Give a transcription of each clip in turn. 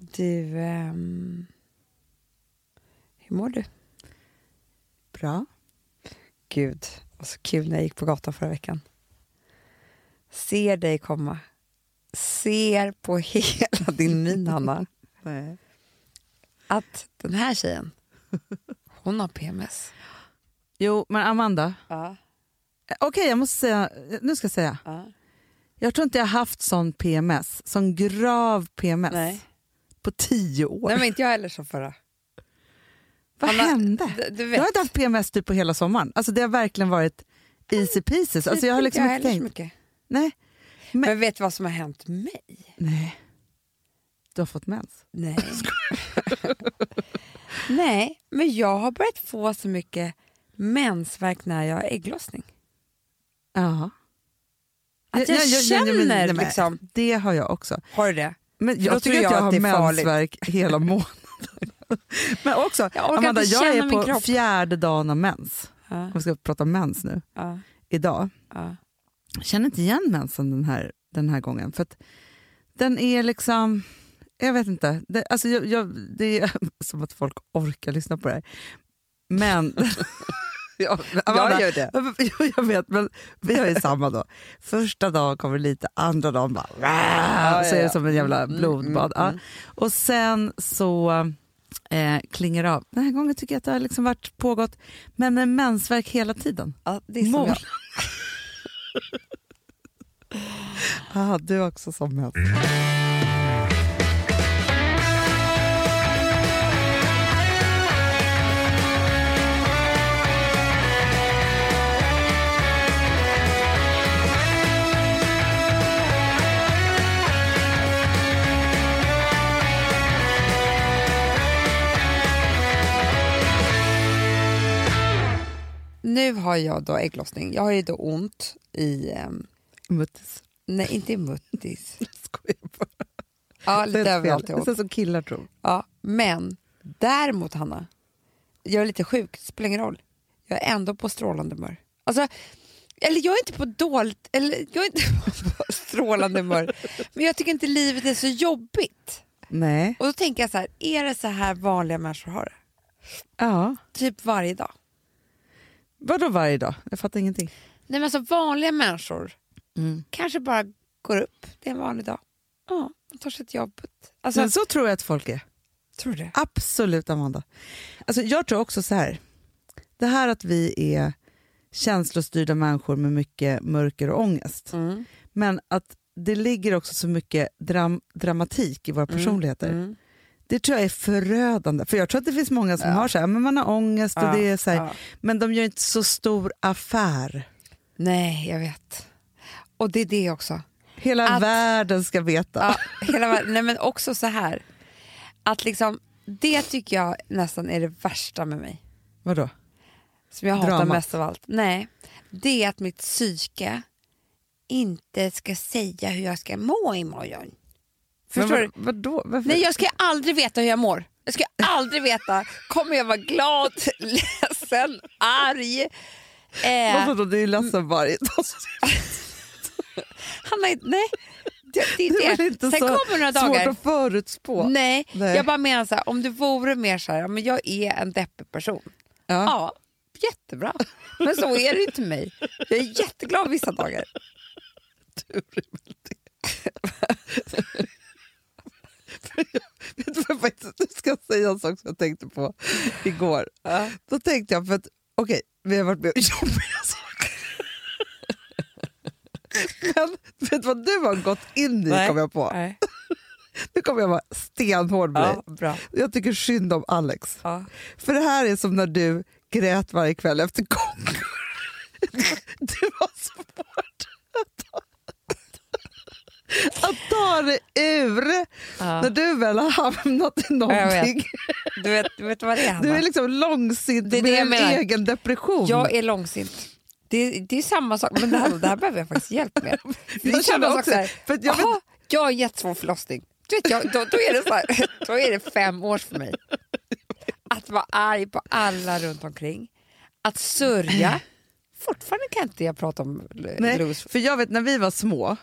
Du, ehm, hur mår du? Bra. Gud, vad så kul när jag gick på gatan förra veckan. Ser dig komma. Ser på hela din min, Hanna, Nej. att den här tjejen, hon har PMS. Jo, men Amanda. Ja. eh, Okej, jag måste säga, nu ska jag säga. ja. Jag tror inte jag haft sån PMS, sån grav PMS, Nej. På tio år. Nej, men inte jag heller som förra. Vad Hanna, hände? Jag har inte haft PMS typ på hela sommaren. Alltså det har verkligen varit easy pieces. Alltså jag har liksom jag inte tänkt. mycket. Nej. Men, Men- vet du vad som har hänt mig? Nej. Du har fått mens. Nej. Nej, men jag har börjat få så mycket mensvärk när jag har ägglossning. Ja. Att jag, Ja, ja, ja, känner ja, men- nej, men liksom... Det har jag också. Har du det? Men jag då tycker att jag jag har mensvärk hela månaden. Men också, Jag Amanda, jag är på kropp. fjärde dagen av mens. Ja, Om vi ska prata mens nu. ja, Idag. ja. Jag känner inte igen mensen den här, den här gången. För den är liksom... Jag vet inte. Det, alltså jag, jag, det är som att folk orkar lyssna på det här. Men... ja, Amanda, Jag gör det. Jag vet, men vi har ju samma då. Första dagen kommer lite, andra dagen bara... ja, så är det som en jävla Mm, blodbad. mm, mm. Ja. Och sen så eh, klingar det av. Den här gången tycker jag att det har liksom varit pågått, men med mensvärk hela tiden. Ja, det är som jag. Ah, du är också som mens. Nu har jag då ägglossning. Jag har ju då ont i... ehm, Muttis. nej, inte i muttis. Skojar bara. Ja, lite överallt. Det är som killar tror. Ja, men däremot, Hanna, jag är lite sjuk, det spelar ingen roll. Jag är ändå på strålande humör. Alltså, eller jag är inte på dåligt, eller jag är inte på strålande humör, men jag tycker inte livet är så jobbigt. Nej. Och då tänker jag så här, är det så här vanliga människor har det? Ja. Typ varje dag. Vadå varje dag? Jag fattar ingenting. Nej men alltså vanliga människor Mm. kanske bara går upp, det är en vanlig dag. Ja, de tar sig till jobbet. Alltså, Men så tror jag att folk är. tror det? Absolut, Amanda. Alltså, jag tror också så här. Det här att vi är känslostyrda människor med mycket mörker och ångest. Mm. Men att det ligger också så mycket dram dramatik i våra personligheter. Mm. Det tror jag är förödande. För jag tror att det finns många som Ja. har så här, men man har ångest och Ja, det är så här, ja. men de gör inte så stor affär. Nej, jag vet. Och det är det också. Hela Att- världen ska veta. Hela, nej, men också så här. Att liksom, det tycker jag nästan är det värsta med mig. Vadå? Som jag hatar Dramat. mest av allt. Nej, det är att mitt psyke inte ska säga hur jag ska må imorgon. Förstår Men du? vad, vadå? Varför? Nej, jag ska aldrig veta hur jag mår. Jag ska aldrig veta, kommer jag vara glad, ledsen, arg? Eh, Vadå, det är ju varje dag. han är, nej, det, det Det är är väl det. inte Sen så kommer några svårt dagar. att förutspå. Nej, Nej. jag bara menar så här, om det vore mer så här, men jag är en deppig person. Ja. Ja, jättebra. Men så är det inte mig. Jag är jätteglad vissa dagar. Vet du vad jag ska säga en sak som jag tänkte på igår? Då tänkte jag, för att okej, vi har varit med om jobbiga saker. Men vet du vad du har gått in i, Nej. kom jag på. Nej. Nu kommer jag vara stenhård med Ja, bra. Jag tycker synd om Alex. Ja. För det här är som när du grät varje kväll efter konkur. Det var svårt att att ta det ur. Ja. När du väl har hamnat i någonting. vet. Du vet, du vet vad det är, Hanna? Du är liksom långsint Det är det med menar. egen depression. Jag är långsint. Det, det är samma sak, men det här, det här behöver jag faktiskt hjälp med. Det är samma sak också- så här, för jag vet- "Jaha, jag har jättesvår förlossning. Du vet, jag, då, då, är det så här, då är det fem år för mig. Att vara arg på alla runt omkring. Att sörja. Fortfarande kan inte jag prata om l- Nej, för jag vet när vi var små,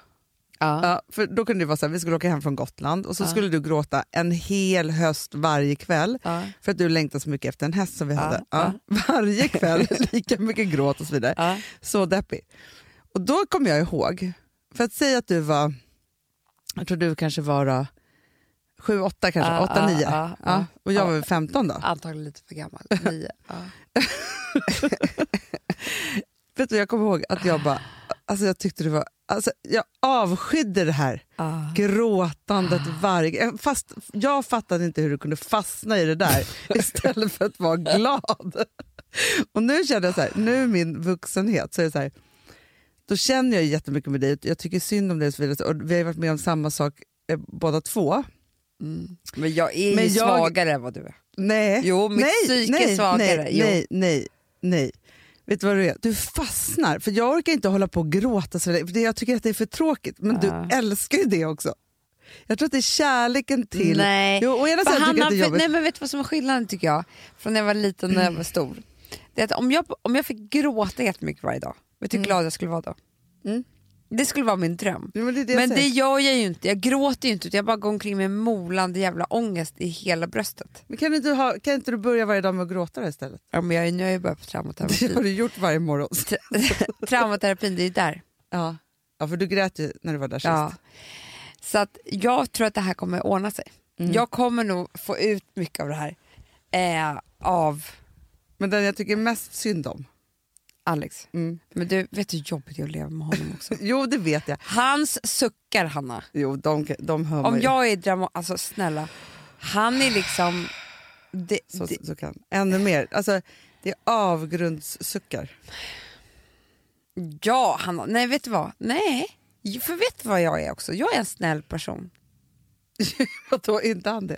Ja. För då kunde det vara så här, vi skulle åka hem från Gotland och så Ja. skulle du gråta en hel höst varje kväll Ja. för att du längtar så mycket efter en häst som vi hade. Varje kväll, lika mycket gråt och så vidare. Så deppig. Och då kommer jag ihåg, för att säga att du var, jag tror du kanske var då, sju, åtta kanske, Ja, åtta, ja, nio. ja. och jag Ja. var väl 15 då. Antagligen lite för gammal. Nio. Vet du, jag kommer ihåg att jag bara, alltså jag tyckte det var, alltså jag avskydde det här Ja. gråtandet varje... Fast jag fattade inte hur du kunde fastna i det där istället för att vara glad. Och nu känner jag så här, nu i min vuxenhet så är så här, då känner jag jättemycket med dig, jag tycker synd om dig och så vidare. Och vi har varit med om samma sak eh, båda två. Mm. Men jag är Men ju jag- svagare än vad du är. Nej, Jo, mitt nej, psyke är nej, svagare. Nej, Jo. nej, nej, nej. Vet du vad du är? Du fastnar, för jag orkar inte hålla på och gråta så för det- jag tycker att det är för tråkigt. Men Ja. du älskar ju det också. Jag tror att det är kärleken till... Nej. Jo, å ena sidan tycker jag det är jobbigt. nej men vet du vad som är skillnaden tycker jag? Från när jag var liten och när jag var stor. Det är att om jag, om jag fick gråta jättemycket varje dag, vet du hur glad jag skulle vara då? Mm. Det skulle vara min dröm. Ja, men det det jag Men det gör jag ju inte, jag gråter ju inte utan jag bara går omkring med molande jävla ångest i hela bröstet. Men kan, inte ha, kan inte du börja varje dag med att gråta då istället? Ja, men jag, är- nu har jag börjat på Det har traumaterapi. du gjort varje morgon. Traumaterapin, det är ju där. Ja. ja, för du grät ju när du var där Ja. sist. Så att jag tror att det här kommer ordna sig. Mm. Jag kommer nog få ut mycket av det här eh, av Men den jag tycker mest synd om. Alex. Mm. Men du, vet du hur jobbigt det är att leva med honom också? Jo, det vet jag. Hans suckar, Hanna. Jo, de, de hör Om ju. jag är drama, alltså snälla. Han är liksom... Det, Så, det, så kan. Ännu mer. Alltså, det är avgrundssuckar. ja, Hanna. Nej, vet du vad? Nej. För vet du vad jag är också? Jag är en snäll person. Vadå, inte han det?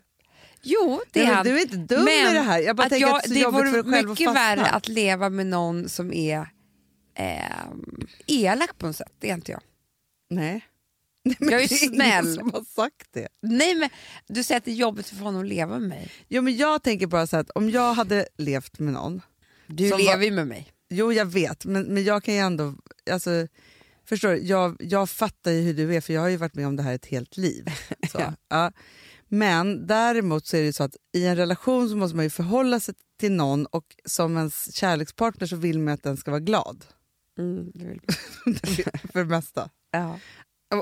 Jo, det är men han. du är inte dum i det här. Jag bara att jag, att det är det vore mycket värre att leva med någon som är eh, elak på något sätt. Det är inte jag. Nej. Nej men Jag är ingen snäll. som har sagt det. Nej, men du säger att det är jobbigt för honom att leva med mig. Jo, men jag tänker bara så att om jag hade levt med någon Du lever ju med mig. Jo, jag vet, men, men jag kan ju ändå... Alltså, förstår du? Jag, jag fattar ju hur du är, för jag har ju varit med om det här ett helt liv. Så, Ja. ja. Men däremot så är det så att i en relation så måste man ju förhålla sig till någon och som ens kärlekspartner så vill man att den ska vara glad. Mm, det vill- för det mesta. ja.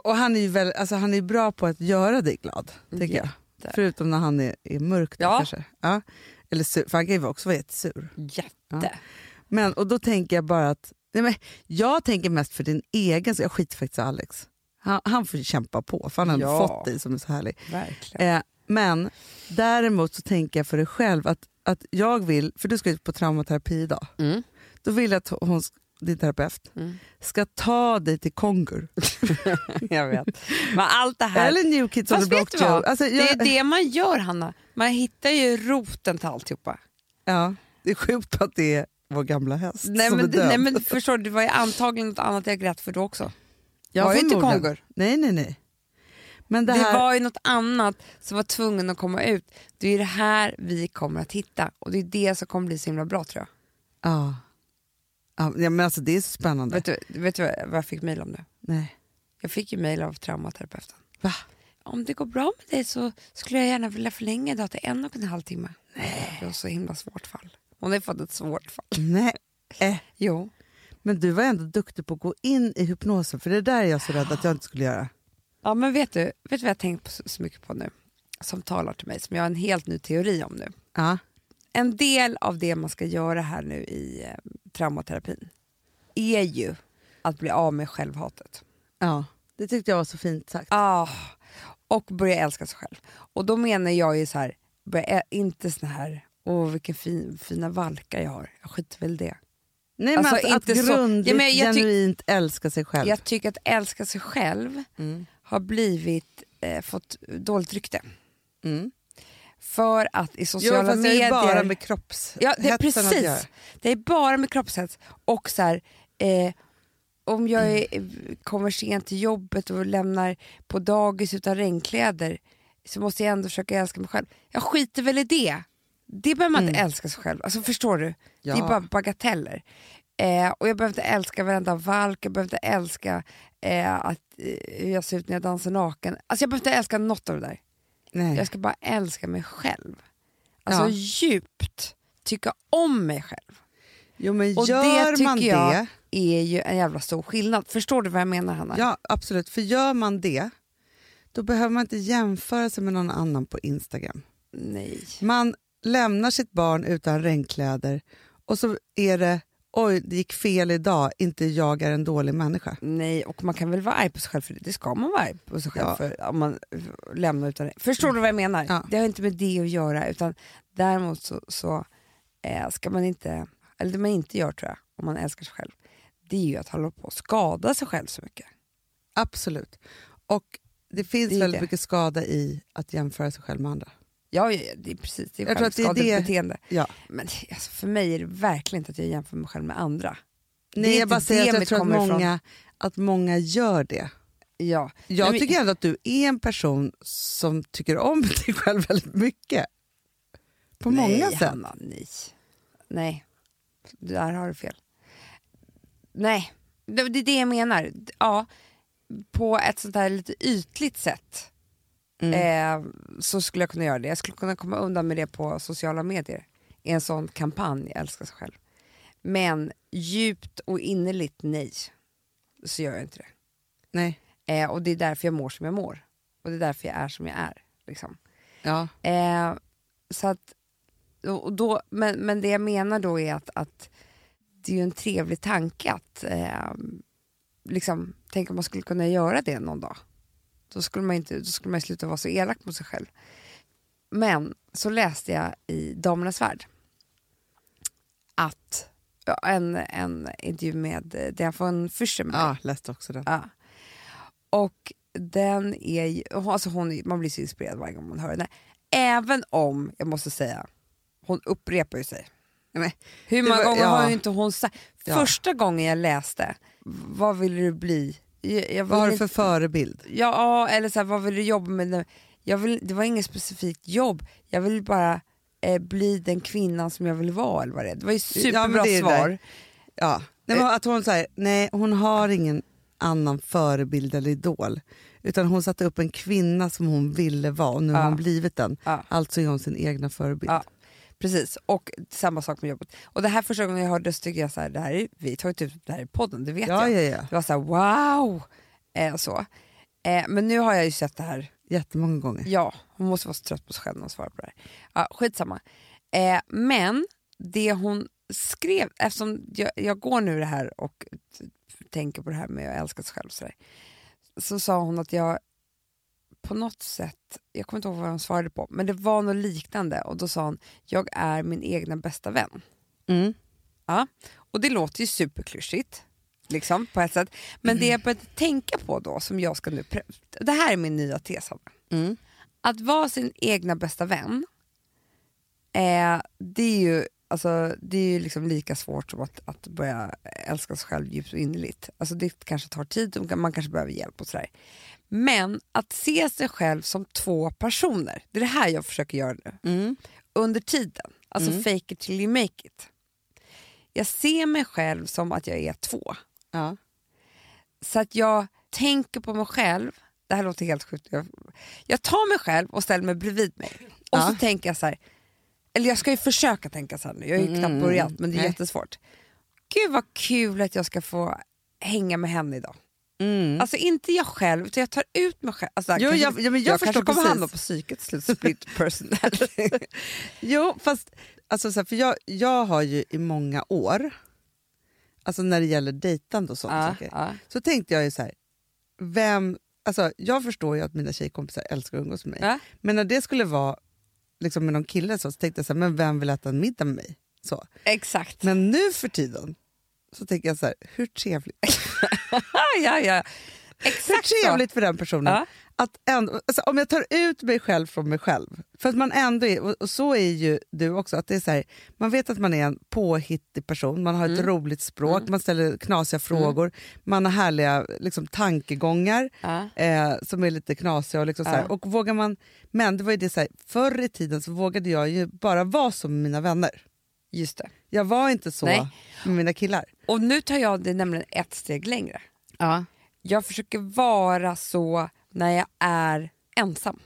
Och- han är ju väl, alltså, han är bra på att göra dig glad, tycker jag. Jätte. Förutom när han är, är mörk. då, Ja. Kanske. Ja. Eller sur, för han kan ju också vara jättesur. Jätte. Ja. Men, och då tänker jag bara att, nej men, jag tänker mest för din egen, så jag skiter faktiskt i Alex. Han, han får kämpa på, för han har Ja. fått dig som är så härlig. Eh, men däremot så tänker jag för dig själv att, att jag vill, för du ska ut på traumaterapi idag, Mm. då vill jag att hon, din terapeut Mm. ska ta dig till Kongur. Jag vet. Men allt det här, Eller New Kids on the Block? Joe. Alltså, det jag, är det man gör Hanna. Man hittar ju roten till alltihopa. Ja, det är sjukt att det är vår gamla häst Nej som men, är död. nej men förstår du, det var ju antagligen något annat jag grät för då också. Ja, var ju inte. Kongur. Nej, nej, nej. Men det Det, här... var ju något annat som var tvungen att komma ut. Det är det här vi kommer att hitta och det är det som kommer bli så himla bra tror jag. Ja. Ja, men alltså det är så spännande. Vet du, vet du vad jag fick mejl om nu? Nej. Jag fick ju mejl av traumaterapeuten. Va? Om det går bra med dig så skulle jag gärna vilja förlänga idag till en och en halv timme. Nej. Det var så himla svårt fall. Hon har fått ett svårt fall. Nej. Eh. Jo. Men du var ändå duktig på att gå in i hypnosen, för det där är jag så rädd att jag inte skulle göra. Ja men vet du, vet du vad jag tänkt på så, mycket på nu? Som talar till mig, som jag har en helt ny teori om nu. Ja. En del av det man ska göra här nu i eh, traumaterapin är ju att bli av med självhatet. ja. Det tyckte jag var så fint sagt. Ah, och börja älska sig själv. Och då menar jag ju så här, börja, ä- inte såna här, åh vilka fin, fina valkar jag har, jag skiter väl i det. Nej, men Alltså, att, att grundligt, Ja, men genuint älska sig själv. Jag tycker att älska sig själv Mm. har blivit, eh, fått dåligt rykte. Mm. För att i Jo, sociala fast det är medier... bara med kropps... Ja, det precis. Det är bara med kroppshets. Och så här, eh, om jag är, kommer sent till jobbet och lämnar på dagis utan regnkläder så måste jag ändå försöka älska mig själv. Jag skiter väl i det. Det behöver man inte älska sig själv. Alltså, förstår du? Det är Mm. Ja. bara bagateller. Eh, och jag behöver inte älska varenda valk, jag behöver inte älska eh, att, eh, hur jag ser ut när jag dansar naken. Alltså jag behöver inte älska något av det där. Nej. Jag ska bara älska mig själv. Alltså Ja. djupt tycka om mig själv. Jo men Och gör det man jag det, är ju en jävla stor skillnad. Förstår du vad jag menar Hanna? ja absolut, för gör man det då behöver man inte jämföra sig med någon annan på Instagram. Nej. Man lämnar sitt barn utan regnkläder och så är det oj det gick fel idag, inte jag är en dålig människa. Nej, och man kan väl vara arg på sig själv för det, det ska man vara arg på sig själv Ja. för om man lämnar utan Förstår du vad jag menar? Ja. Det har inte med det att göra utan däremot så, så eh, ska man inte, eller det man inte gör tror jag, om man älskar sig själv, det är ju att hålla på och skada sig själv så mycket. Absolut. Och det finns Det väldigt det. mycket skada i att jämföra sig själv med andra. Ja, det är precis, det är Jag tror att det är det- beteende. Ja. Men alltså, för mig är det verkligen inte att jag jämför mig själv med andra. Det är Nej, jag bara säger att jag tror att ifrån. många, att många gör det. Ja. Jag Nej, men- tycker ändå att du är en person som tycker om dig själv väldigt mycket. På många nej, sätt. Hanna, nej. Nej, där har du fel. Nej, det, det är det jag menar. Ja, på ett sånt här lite ytligt sätt Mm. eh, så skulle jag kunna göra det. Jag skulle kunna komma undan med det på sociala medier i en sån kampanj, älska sig själv. Men djupt och innerligt nej, så gör jag inte det. Nej. Eh, och det är därför jag mår som jag mår. Och det är därför jag är som jag är. Liksom. Ja. Eh, så att, och då, men, men det jag menar då är att, att det är ju en trevlig tanke att eh, liksom, tänk om man skulle kunna göra det någon dag. Då skulle man, inte, då skulle man sluta vara så elak mot sig själv. Men så läste jag i Damernas Värld att ja, en, en intervju med eh, Diane von Fürstenberg. ja, läste också den. Ja. Och den är ju, alltså hon, man blir så inspirerad varje gång man hör henne. Även om, jag måste säga, hon upprepar ju sig. Men, Hur många var- gånger ja. har ju inte hon sagt? Ja. Första gången jag läste, vad vill du bli? Jag, jag vad har du för förebild? Ja, eller så här, vad vill du jobba med? Jag vill, det var inget specifikt jobb, jag vill bara eh, bli den kvinnan som jag vill vara. Eller vad det, är. det var ju Ja, superbra det svar. Ja. Nej, men att hon, säger, nej, hon har ingen annan förebild eller idol. Utan hon satte upp en kvinna som hon ville vara och nu har Ja. hon blivit den. Ja. Alltså är hon sin egna förebild. Ja. Precis, och samma sak med jobbet. Och det här första gången jag hörde så tycker jag så här, det här är, vi tar ju ut det här i podden, det vet ja, jag. ja, ja. Det var så här, wow! Eh, så. Eh, men nu har jag ju sett det här, Jättemånga gånger. ja, hon måste vara så trött på sig själv när hon svarar på det här. Ja, skitsamma. Eh, men det hon skrev, eftersom jag, jag går nu det här och tänker på det här med att älska sig själv så, där, så sa hon att jag på något sätt, jag kommer inte ihåg vad hon svarade på, men det var något liknande och då sa hon, jag är min egna bästa vän. Mm. Ja, och det låter ju superklyschigt, liksom, på ett sätt. Men det jag började tänka på då, som jag ska nu... Det här är min nya tes. Mm. Att vara sin egna bästa vän, eh, det är ju, alltså, det är ju liksom lika svårt som att, att börja älska sig själv djupt och innerligt. Alltså, det kanske tar tid och man kanske behöver hjälp och sådär. Men att se sig själv som två personer, det är det här jag försöker göra nu Mm. under tiden. Alltså fake it till you make it. Jag ser mig själv som att jag är två. Ja. Så att jag tänker på mig själv, det här låter helt sjukt. Jag, jag tar mig själv och ställer mig bredvid mig. Och Ja. så tänker jag så här, eller jag ska ju försöka tänka så här nu, jag har ju Mm, knappt mm, börjat men det är nej. jättesvårt. Gud vad kul att jag ska få hänga med henne idag. Mm. Alltså inte jag själv, utan jag tar ut mig själv. Alltså, Jo, kanske- jag- ja, men jag kanske förstår kommer precis. hamna på psyket slut, split personality. Jo, fast alltså, så här, för jag, jag har ju i många år, alltså när det gäller dejtande och sådana ja, saker, ja. så tänkte jag ju så här, vem, alltså, jag förstår ju att mina tjejkompisar älskar att umgås med mig, Ja. men när det skulle vara liksom, med någon kille så, så tänkte jag så här, men vem vill äta en middag med mig? Så. Exakt. Men nu för tiden så tänker jag så här, hur trevligt, ja, ja. hur Exakt trevligt för den personen Ja. att ändå, alltså, om jag tar ut mig själv från mig själv, för att man ändå är, och, så är ju du också, att det är så här, man vet att man är en påhittig person, man har ett Mm. roligt språk, man ställer knasiga frågor, man har härliga liksom, tankegångar så. Ja. eh, som är lite knasiga. Och, liksom, så här, Ja. och vågar man, men det var ju det så här, förr i tiden så vågade jag ju bara vara som mina vänner. Just det. Jag var inte så Nej. med mina killar. Och nu tar jag det nämligen ett steg längre. Ja. Jag försöker vara så när jag är ensam.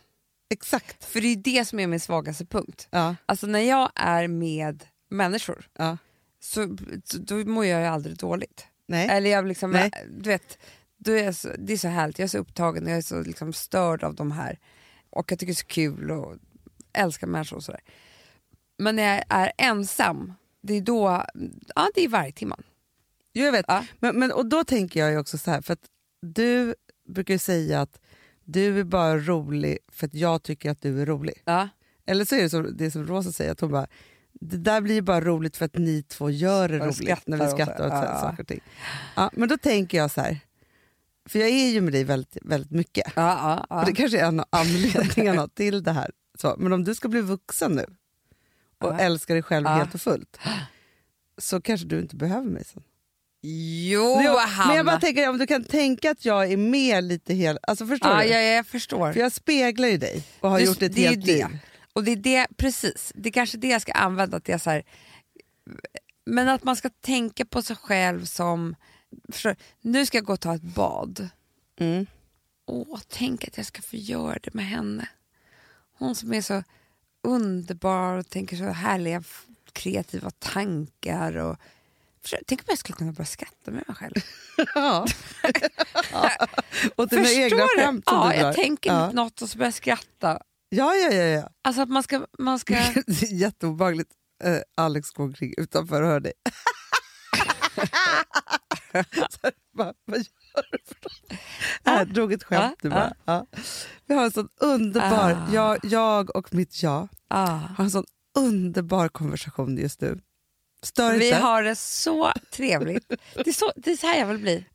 Exakt. För det är det som är min svagaste punkt. Ja. Alltså när jag är med människor Ja. så, då mår jag ju aldrig dåligt. Nej. Eller jag liksom, Nej. du vet, då är så, det är så härligt, jag är så upptagen, jag är så liksom störd av de här. Och jag tycker det är så kul och älskar människor och sådär. Men när jag är ensam, det är då, ja det är varje timman. Jo, jag vet. Ja. Men, men, och då tänker jag ju också så här, för att du brukar ju säga att du är bara rolig för att jag tycker att du är rolig. Ja. Eller så är det som, det som Rosa säger, att hon bara, det där blir ju bara roligt för att ni två gör det Och roligt när vi och skrattar så. åt Ja, ja. saker och ting. Ja, men då tänker jag så här, för jag är ju med dig väldigt, väldigt mycket. Ja, ja, Och det ja. kanske är en av anledningarna till det här. Så, men om du ska bli vuxen nu och Ja. älska dig själv helt och fullt så kanske du inte behöver mig sen. Jo, Hanna. men jag bara tänker om du kan tänka att jag är med lite hel... Alltså förstår ja, du? ja, jag förstår. För jag speglar ju dig och har Du- gjort ett det helt det. liv. Och det är det, precis, det är kanske det jag ska använda till så här, men att man ska tänka på sig själv som, förstår, nu ska jag gå och ta ett bad. Mm. Åh, tänk att jag ska få göra det med henne. Hon som är så underbar och tänker så härliga kreativa tankar. Och, tänk om jag skulle kunna börja skratta med mig själv. Ja. Och dina Förstår egna skämt som Ja, du drar. jag tänker ja. något och så börjar jag skratta. ja, ja, ja, ja. Alltså att man ska... Man ska Det är jätteobehagligt. Eh, Alex går omkring utanför och hör dig. Så bara, vad Jag drog ett skämt nu bara. Ja. Vi har en sån underbar, Ah. jag, jag och mitt jag ah. har en sån underbar konversation just nu. Stör Vi inte? har det så trevligt. Det är så, det är så här jag vill bli.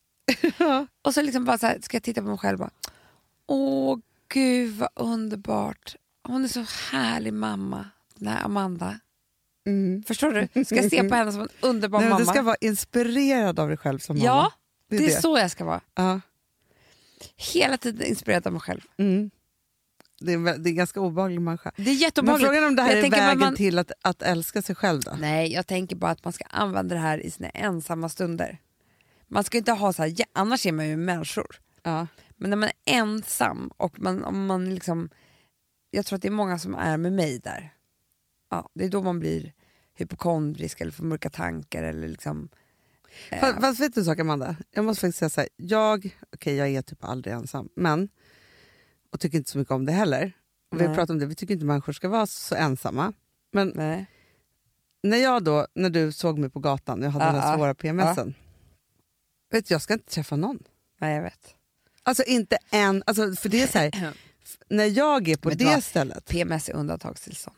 Och så liksom bara så här, ska jag titta på mig själv och bara, åh gud vad underbart. Hon är så härlig mamma, den här Amanda. Mm. Förstår du? Ska jag se på henne som en underbar Nej, mamma? du ska vara inspirerad av dig själv som mamma. ja, det det är är, det. så jag ska vara. Ja. Hela tiden inspirerad av mig själv. Mm. Det, är, det är en ganska obehaglig människa. Det är Men jätteobehagligt. frågan är om det här Jag är vägen men man- till att, att älska sig själv då? Nej, jag tänker bara att man ska använda det här i sina ensamma stunder. Man ska inte ha så här, annars är man ju människor. Ja. Men när man är ensam och man, om man liksom, jag tror att det är många som är med mig där. Ja, det är då man blir hypokondrisk eller får mörka tankar eller liksom... Fast, fast vet du en sak Amanda? Jag måste faktiskt säga så här. Jag, okej jag är typ aldrig ensam, men och tycker inte så mycket om det heller. Och vi har pratat om det, vi tycker inte människor ska vara så ensamma. Men nej. när jag då, när du såg mig på gatan, jag hade Ja, den här svåra PMSen. Vet du, jag ska inte träffa någon. nej, jag vet. Alltså inte en, alltså, för det är så här, när jag är på det vad? stället. PMS är undantagstillstånd.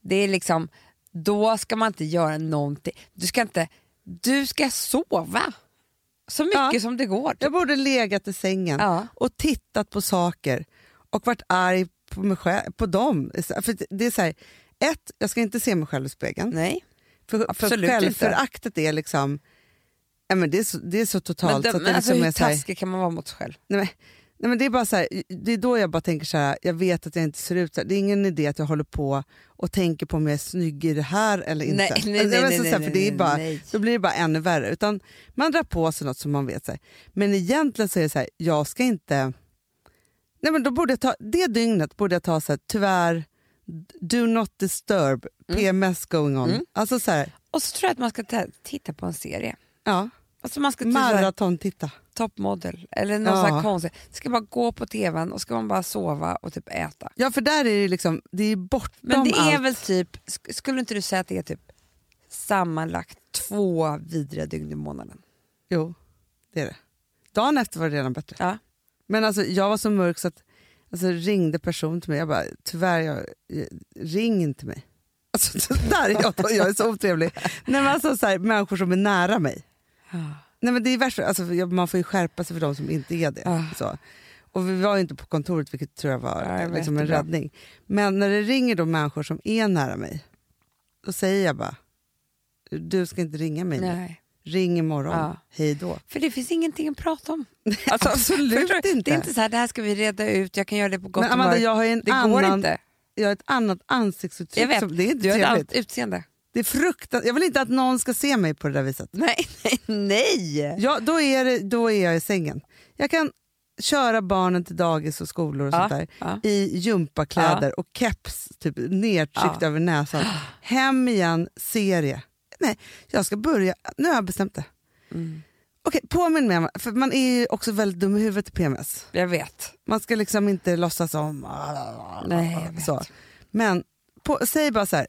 Det är liksom, då ska man inte göra någonting. Du ska inte, du ska sova. Så mycket Ja. som det går. Jag borde legat i sängen Ja. och tittat på saker och varit arg på, mig själv, på dem. För det är så här, ett, jag ska inte se mig själv i spegeln. Nej. För, för självföraktet är liksom, ja, men det, är så, det är så Men, totalt. de, så att men det alltså, liksom är hur taskig kan man vara mot sig själv? nej, men, nej, men det är bara så här, det är då jag bara tänker så här, jag vet att jag inte ser ut så här. Det är ingen idé att jag håller på och tänker på om jag är snygg i det här eller inte. Nej, nej, Alltså, jag nej, vet så nej, här, nej, för det är nej, bara, nej. Då blir det bara ännu värre. Utan man drar på sig något som man vet. Så här. Men egentligen så är det så här, jag ska inte... Nej, men då borde jag ta, det dygnet borde jag ta så här, tyvärr, do not disturb, PMS going on. Mm. Alltså så Och så tror jag att man ska ta, titta på en serie. ja, Alltså man ska typ maraton titta. toppmodell eller något Ja. sånt här. Ska bara gå på tvn och ska man bara sova och typ äta. Ja, för där är det liksom, det är bortom Men det är allt. väl typ, sk- skulle inte du säga att det är typ sammanlagt två vidriga dygn i månaden? Jo, det är det. Dagen efter var det redan bättre. Ja. Men alltså, jag var så mörk så att alltså, ringde person till mig. Jag bara, tyvärr, jag, ring inte mig. Alltså, där är jag, jag är så otrevlig. Nej, men alltså, så här, människor som är nära mig. Nej, men det är värst, alltså, man får ju skärpa sig för de som inte är det. Ah. Så. Och vi var ju inte på kontoret vilket tror jag var Ja, jag liksom en räddning. Men när det ringer då människor som är nära mig, då säger jag bara, du ska inte ringa mig nu. Nej. Ring imorgon, Ja. hej då. För det finns ingenting att prata om. Alltså, absolut förstår inte. Det är inte så här, det här ska vi reda ut, jag kan göra det på gott Men Amanda, jag har en Det annan, inte. jag har ett annat ansiktsuttryck. Jag vet, Som, det är inte Du har ett annat utseende. Det är fruktansvärt. Jag vill inte att någon ska se mig på det där viset. Nej, nej, nej. Ja, då, är det, då är jag i sängen. Jag kan köra barnen till dagis och skolor och Ja, sånt där ja. i gympakläder och keps typ nedtryckt Ja. över näsan. Hem igen, serie. Nej, jag ska börja. Nu har jag bestämt det. Mm. Okej, påminn mig. För man är ju också väldigt dum i huvudet i PMS. Jag vet. Man ska liksom inte låtsas om... Nej, jag vet. Så. Men på, säg bara så här.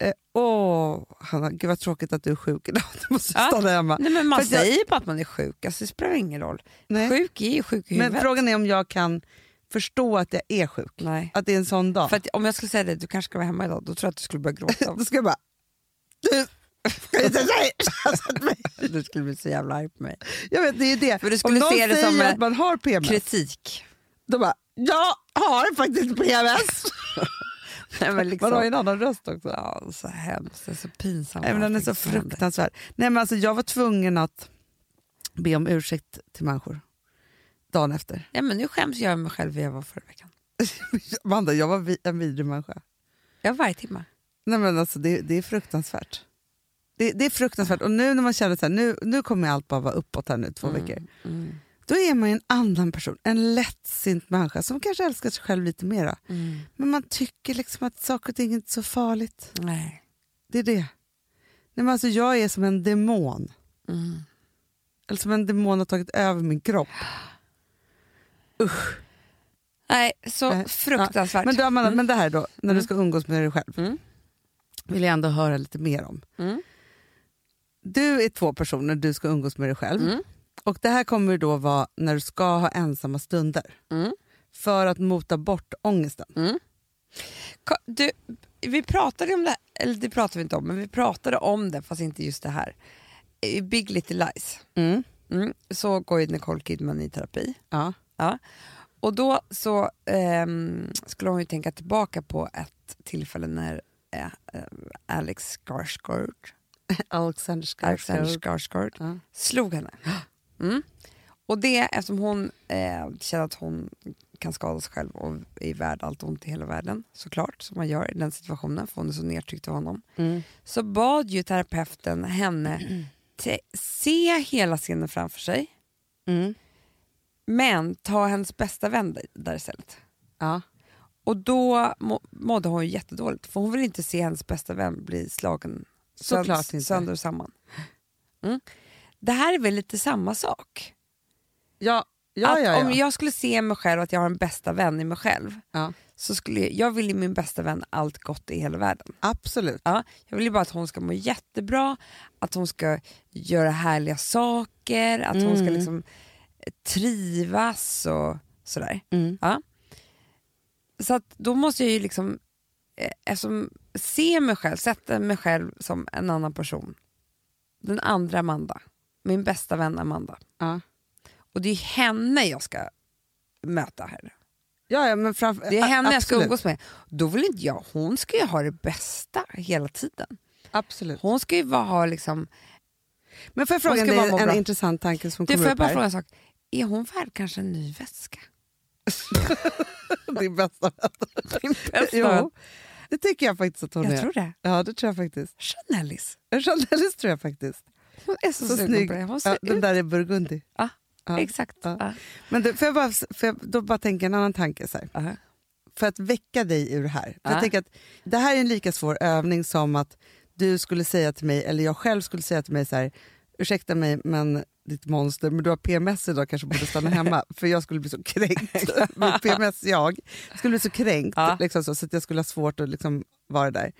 Eh, åh, Hanna, gud vad tråkigt att du är sjuk idag. Du måste Ja. stanna hemma. Nej, men man säger bara att man är sjuk. Alltså, det spelar ingen roll. Nej. Sjuk är ju sjuk i Men huvudet. frågan är om jag kan förstå att jag är sjuk. Nej. Att det är en sån dag. För att om jag skulle säga det, du kanske ska vara hemma idag, då tror jag att du skulle börja gråta. Då ska jag bara... Du, ska inte säga så mig. du skulle bli så jävla arg på mig. Jag vet, det är det. För du skulle om någon se det säger som, att man har PMS, Kritik. då bara, jag har faktiskt PMS. Nej, men liksom, Man har ju en annan röst också. ja, så hemskt, det är så pinsamt. Nej, men den är så fruktansvärd. Nej, men alltså, jag var tvungen att be om ursäkt till människor dagen efter. Ja, men nu skäms jag över mig själv hur jag var förra veckan. Amanda, jag var vi- en vidrig människa. Jag varje timme. Nej, men alltså, det, det är fruktansvärt. Det, det är fruktansvärt. Och nu när man känner här, nu, nu kommer allt bara vara uppåt här nu två veckor. Mm. Då är man en annan person, en lättsint människa som kanske älskar sig själv lite mer. Mm. Men man tycker liksom att saker och ting inte är så farligt. Nej. Det är det. Nej, men alltså, jag är som en demon. Mm. Eller som en demon har tagit över min kropp. Nej, så Nej. fruktansvärt. Men, du, Amanda, Mm. men det här då, när du Mm. ska umgås med dig själv, Mm. vill jag ändå höra lite mer om. Mm. Du är två personer, du ska umgås med dig själv. Mm. Och det här kommer då vara när du ska ha ensamma stunder. Mm. För att mota bort ångesten. Ka- Du, vi pratade om det, eller det pratade vi inte om, men vi pratade om det, fast inte just det här. I Big Little Lies Mm. mm, så går ju Nicole Kidman i terapi. Ja. Ja. Och då så ehm, skulle hon ju tänka tillbaka på ett tillfälle när eh, Alex Skarsgård, Alexander Alexander Skarsgård. Skarsgård Ja. slog henne. Mm. Och det eftersom hon eh, känner att hon kan skada sig själv och är värd allt ont i hela världen, såklart, som man gör i den situationen, för hon är så nedtryckt av honom, Mm. så bad ju terapeuten henne se hela scenen framför sig, Mm. men ta hennes bästa vän där- istället. Ja. Och då må, mådde hon jättedåligt, för hon vill inte se hennes bästa vän bli slagen Såklart inte. sönder och samman. Mm. Det här är väl lite samma sak? Ja, ja, ja, ja. Om jag skulle se mig själv att jag har en bästa vän i mig själv, ja. så skulle jag, jag vill ju min bästa vän allt gott i hela världen. Absolut. Ja, jag vill ju bara att hon ska må jättebra, att hon ska göra härliga saker, att hon ska Mm. liksom trivas och sådär. Mm. Ja. Så att då måste jag ju liksom, eh, eftersom, se mig själv, sätta mig själv som en annan person. Den andra Amanda, min bästa vän Amanda. Ja. Och det är henne jag ska möta här. Ja, ja, men framför, Det är henne jag ska absolut. umgås med. Då vill inte jag, hon ska ju ha det bästa hela tiden. Absolut. Hon ska ju bara ha liksom, Men får jag fråga dig en bra. intressant tanke som du kommer jag upp här? fråga en sak, är hon värd kanske en ny väska? Din bästa vän. Min bästa det tycker jag faktiskt att hon Jag är. tror det. Ja, det tror jag faktiskt. Chanellis. Chanellis tror jag faktiskt. Hon är så, Så snygg. Ja, den där är burgundi. Ja, Ja. Exakt. Ja. Men du, får jag bara, får jag då bara tänka en annan tanke så här. Ja. För att väcka dig ur det här. För Ja. jag tänker att det här är en lika svår övning som att du skulle säga till mig, eller jag själv skulle säga till mig så här, ursäkta mig men ditt monster, men du har PMS idag kanske borde stanna hemma för jag skulle bli så kränkt. Min PMS jag skulle bli så kränkt Ja. liksom så, så att jag skulle ha svårt att liksom vara där.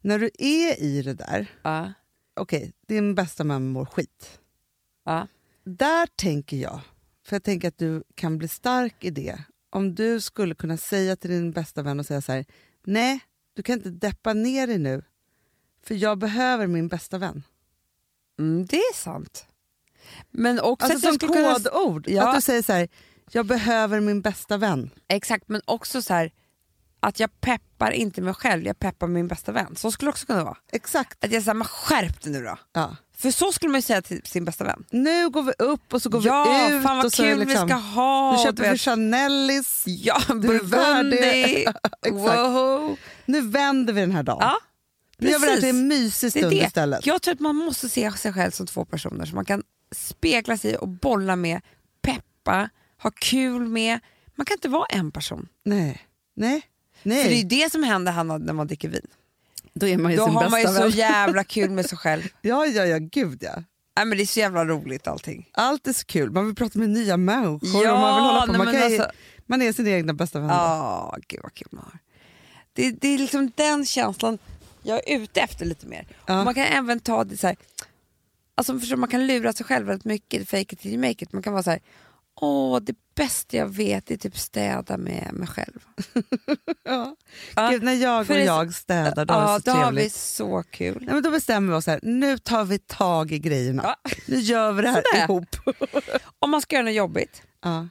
När du är i det där, Ja. Okej, din bästa man mår skit. Ja. Där tänker jag, för jag tänker att du kan bli stark i det, om du skulle kunna säga till din bästa vän och säga så här, nej, du kan inte deppa ner dig nu, för jag behöver min bästa vän. Mm, det är sant. Men också Alltså som skulle kunna- kodord, Ja. att du säger så här, jag behöver min bästa vän. Exakt, men också så här att jag peppar inte mig själv, jag peppar min bästa vän. Så skulle det också kunna vara. Exakt. Att jag säger, men skärp dig nu då. Ja. För så skulle man ju säga till sin bästa vän. Nu går vi upp och så går ja, vi ut. fan vad och så kul det liksom, vi ska ha. Nu du köper vi vet. Chanellis. Ja, Burgundy. det. Wow. Nu vänder vi den här dagen. Ja, jag vill att det är en Precis. mysig Det stund det. istället. Jag tror att man måste se sig själv som två personer som man kan spegla sig och bolla med, peppa, ha kul med. Man kan inte vara en person. Nej. Nej. Nej. För det är ju det som händer Hanna, när man dricker vin. Då är man ju Då sin har man ju bästa så vän. jävla kul med sig själv. Ja, ja, ja, gud ja. Nej, men det är så jävla roligt allting. Allt är så kul. Man vill prata med nya människor Ja, och man vill hålla på. nej, Man, kan, ju- alltså- man är sin egna bästa vän. Ja, gud vad kul man har. Det, det är liksom den känslan jag är ute efter lite mer. Ja. Och man kan även ta det så här, alltså förstår, man kan lura sig själv väldigt mycket, fake it till you make it. Man kan vara så här, åh det bästa jag vet är typ städa med mig själv. Ja. Ja, Gud, när jag och jag städar, då ja, är det så då har vi trevligt. så kul. Nej, men då bestämmer vi oss här, nu tar vi tag i grejerna. Ja. Nu gör vi det här Sådär. ihop. Om man ska göra något jobbigt, Ja.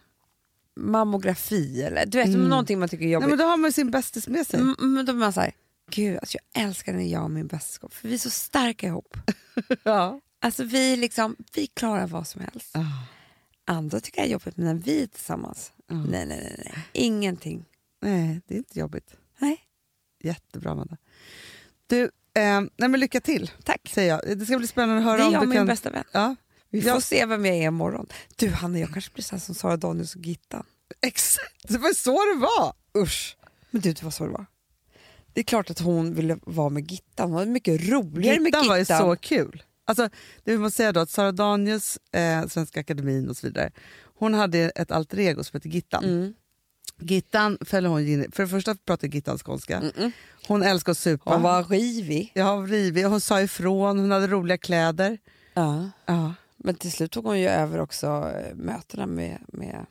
mammografi eller du vet, Mm. någonting man tycker är Nej, jobbigt. men då har man sin bästis med sig. Mm, men då blir man såhär, gud alltså jag älskar när jag och min bästa ska för vi är så starka ihop. Ja. Alltså vi, liksom, vi klarar vad som helst. Ah. Andra tycker det är jobbigt men när vi är tillsammans, Ja. nej, nej nej nej, ingenting. Nej, det är inte jobbigt. Nej, Jättebra, Amanda. Du, eh, nej, men lycka till, tack. säger jag. Det ska bli spännande att Det höra är om jag du min kan... bästa vän. Ja, Vi får Ja. se vem jag är imorgon. Du Hanna, jag kanske blir så som Sara Danius och Gittan. exakt. Det var så det var. Usch. Men du, det var så det var. Det är klart att hon ville vara med Gittan. Hon var mycket roligare med Gittan Gittan. var ju så kul. Alltså, det vi måste säga då att Sara Danius, eh, Svenska Akademin och så vidare, hon hade ett alter ego som heter Gittan. Mm. Gittan fäller hon in, för det första pratar Gittan skånska. Mm-mm. Hon älskar att supa. Hon var rivig. Ja, rivig. Hon sa ifrån, hon hade roliga kläder. Ja. Ja, Men till slut tog hon ju över också eh, mötena med, med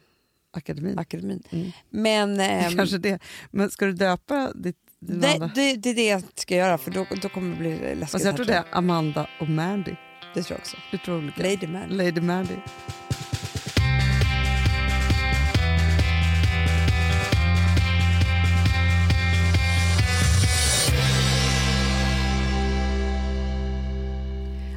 akademin. akademin. Mm. Men ehm, Kanske det. Men ska du döpa ditt, det, det, det är det jag ska göra för då, då kommer det bli läskigt. Alltså, jag tror det är Amanda och Mandy. Det tror jag också. Det tror olika. Lady Man. Lady Mandy.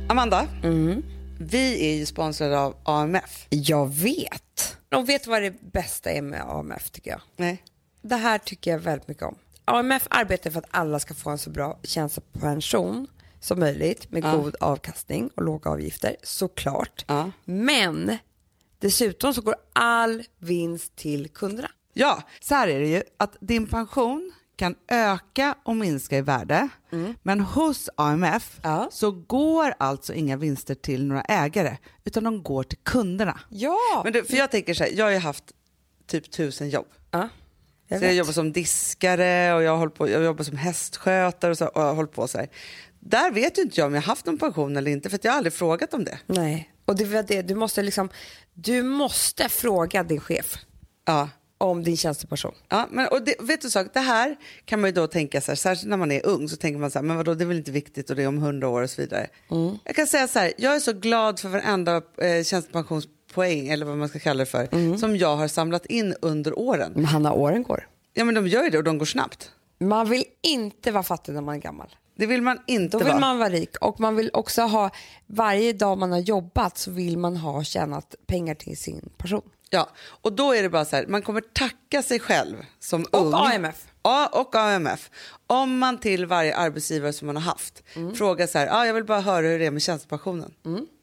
Amanda, Mm. vi är ju sponsrade av AMF. Jag vet. Och vet du vad det bästa är med AMF tycker jag? Nej. Det här tycker jag väldigt mycket om. AMF arbetar för att alla ska få en så bra tjänstepension som möjligt med Ja. god avkastning och låga avgifter, såklart. Ja. Men dessutom så går all vinst till kunderna. Ja, så här är det ju att din pension kan öka och minska i värde. Men hos AMF Ja. så går alltså inga vinster till några ägare utan de går till kunderna. Ja, Men du, för jag tänker så här, jag har ju haft typ tusen jobb. ja. Jag så jag jobbar som diskare och jag, håller på, jag jobbar som hästskötare och, så, och jag hållit på så här. Där vet ju inte jag om jag har haft någon pension eller inte för jag har aldrig frågat om det. Nej, och det var det, du måste liksom, du måste fråga din chef Ja. om din tjänstepension. Ja, men, och det, vet du sak, det här kan man ju då tänka så här, särskilt när man är ung så tänker man så här, men vadå det är väl inte viktigt och det är om hundra år och så vidare. Jag kan säga så här, jag är så glad för varenda eh, tjänstepensionspoäng eller vad man ska kalla det för, som jag har samlat in under åren. Men Hanna, åren går. Ja men de gör ju det och de går snabbt. Man vill inte vara fattig när man är gammal. Det vill man inte Då vill vara. man vara rik och man vill också ha, varje dag man har jobbat så vill man ha tjänat pengar till sin pension. Ja, och då är det bara så här, man kommer tacka sig själv som Och ung. AMF. Ja, och AMF. Om man till varje arbetsgivare som man har haft frågar så här, ja, jag vill bara höra hur det är med tjänstepensionen.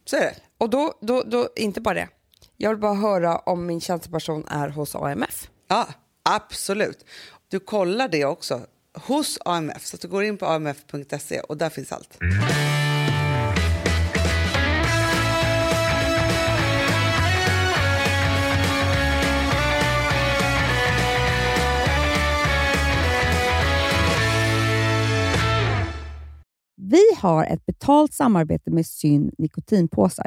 Så är det. Och då, då, då, inte bara det. Jag vill bara höra om min tjänsteperson är hos AMF. Ja, absolut. Du kollar det också hos AMF, så att du går in på amf.se och där finns allt. Vi har ett betalt samarbete med Syn nikotinpåsar.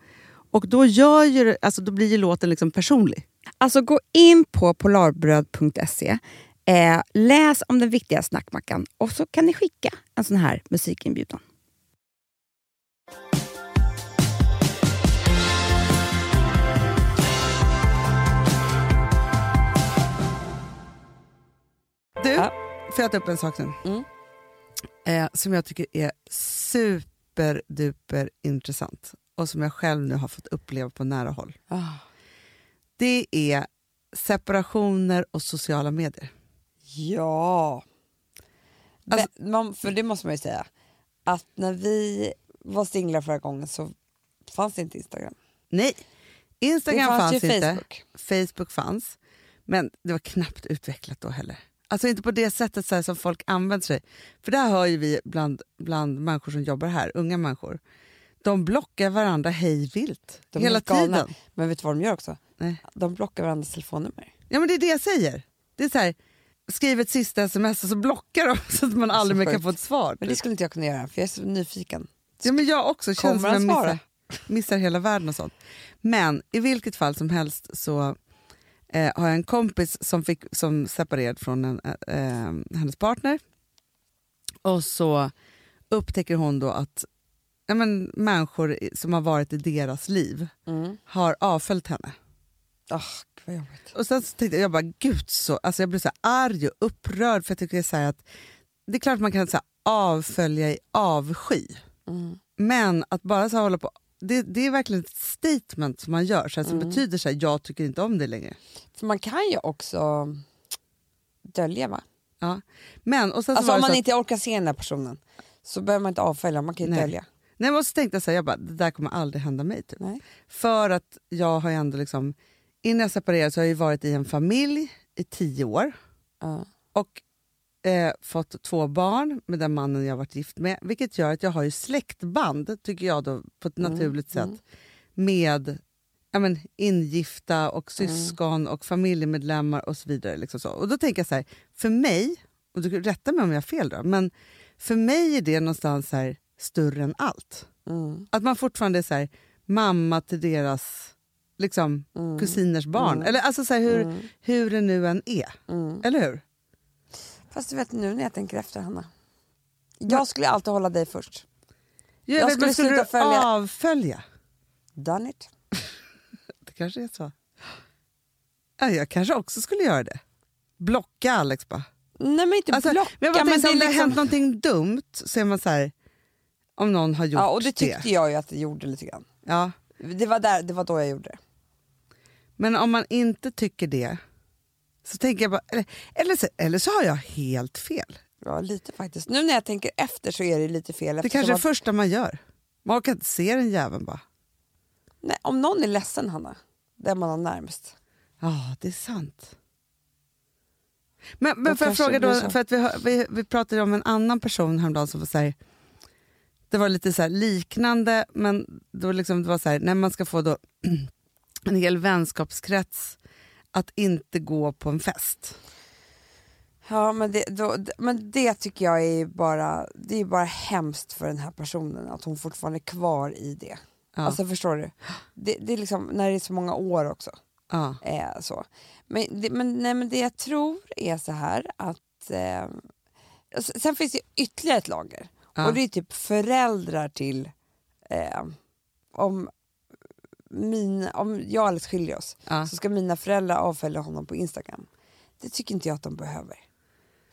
Och då, gör ju, alltså, då blir ju låten liksom personlig. Alltså gå in på polarbröd.se, eh, läs om den viktiga snackmackan och så kan ni skicka en sån här musikinbjudan. Du, Ja. får jag ta upp en sak nu? Mm. Eh, som jag tycker är superduper intressant och som jag själv nu har fått uppleva på nära håll. Det är separationer och sociala medier. Ja. Alltså- Men man, för det måste man ju säga, att när vi var singlar förra gången så fanns det inte Instagram. Nej, Instagram det fanns, fanns, inte. Facebook. Facebook fanns, men det var knappt utvecklat då heller. Alltså inte på det sättet så här, som folk använder sig. För där hör ju vi bland, bland människor som jobbar här, unga människor. De blockar varandra hej vilt De hela tiden. Men vet du vad de gör också? Nej. De blockar varandras telefonnummer. Ja men det är det jag säger. Det är så här, skriv ett sista sms och så blockar de så att man aldrig mer kan få ett svar. Men det skulle inte jag kunna göra för jag är så nyfiken. Ja, men jag också Kommer jag han svara? missar, missar hela världen och sånt. Men i vilket fall som helst så eh, har jag en kompis som, fick, som separerade från en, eh, hennes partner. Och så upptäcker hon då att ja, men, människor som har varit i deras liv Mm. har avföljt henne. Oh, vad jobbigt. Och sen så tänkte jag, jag bara gud så, alltså jag blev så arg och upprörd för jag tycker det är så att det är klart man kan så här, avfölja i avsky. Mm. Men att bara så här, hålla på, det, det är verkligen ett statement som man gör så här, som Mm. betyder så här, jag tycker inte om det längre. För man kan ju också dölja va? Ja. Men, och sen så Alltså om man att- inte orkar se den här personen så behöver man inte avfölja, man kan ju Nej. dölja. Nej, men så tänkte jag så här, jag bara, det där kommer aldrig hända mig. Typ. För att jag har ändå liksom, innan jag separerade så har jag ju varit i en familj i tio år Ja. och eh, fått två barn med den mannen jag varit gift med. Vilket gör att jag har ju släktband, tycker jag då, på ett Mm, naturligt mm. sätt med ja, men, ingifta och syskon och familjemedlemmar och så vidare. Liksom så. Och då tänker jag så här, för mig, och du rätta mig om jag har fel då, men för mig är det någonstans så här, större än allt. Mm. Att man fortfarande är så här, mamma till deras liksom, Mm. kusiners barn. Eller alltså så här, hur, Mm. hur det nu än är. Mm. Eller hur? Fast du vet nu när jag tänker efter Hanna. Jag skulle alltid hålla dig först. Jag, Jag vet, skulle skulle sluta följa- avfölja? Done it. Det kanske är så. Ja, jag kanske också skulle göra det. Blocka Alex bara. Nej men inte Alltså, blocka. men jag bara men tänkte, om det liksom- hänt någonting dumt så är man så här, om någon har gjort Ja och det tyckte jag ju att det gjorde lite grann. Ja. Det var, där, det var då jag gjorde det. Men om man inte tycker det så tänker jag bara, eller, eller, så, eller så har jag helt fel. Ja lite faktiskt. Nu när jag tänker efter så är det lite fel. Det kanske är det första man gör. Man orkar inte se den jäveln bara. Nej, om någon är ledsen Hanna, den man har närmst. Ja, det är sant. Men, men får jag fråga det då, för att vi, har- vi, vi pratade om en annan person häromdagen som var så här, det var lite så liknande men då liksom det var så här, när man ska få då en hel vänskapskrets att inte gå på en fest. Ja men det, då, men det tycker jag är bara, det är bara hemskt för den här personen att hon fortfarande är kvar i det. Ja. Alltså förstår du? Det, det är liksom när det är så många år också. ja. Eh, så. Men, det, men, nej, men det jag tror är så här att eh, sen finns det ytterligare ett lager Ja. och det är typ föräldrar till eh, om, min, om jag och Alex skiljer oss Ja. så ska mina föräldrar avfölja honom på Instagram. Det tycker inte jag att de behöver.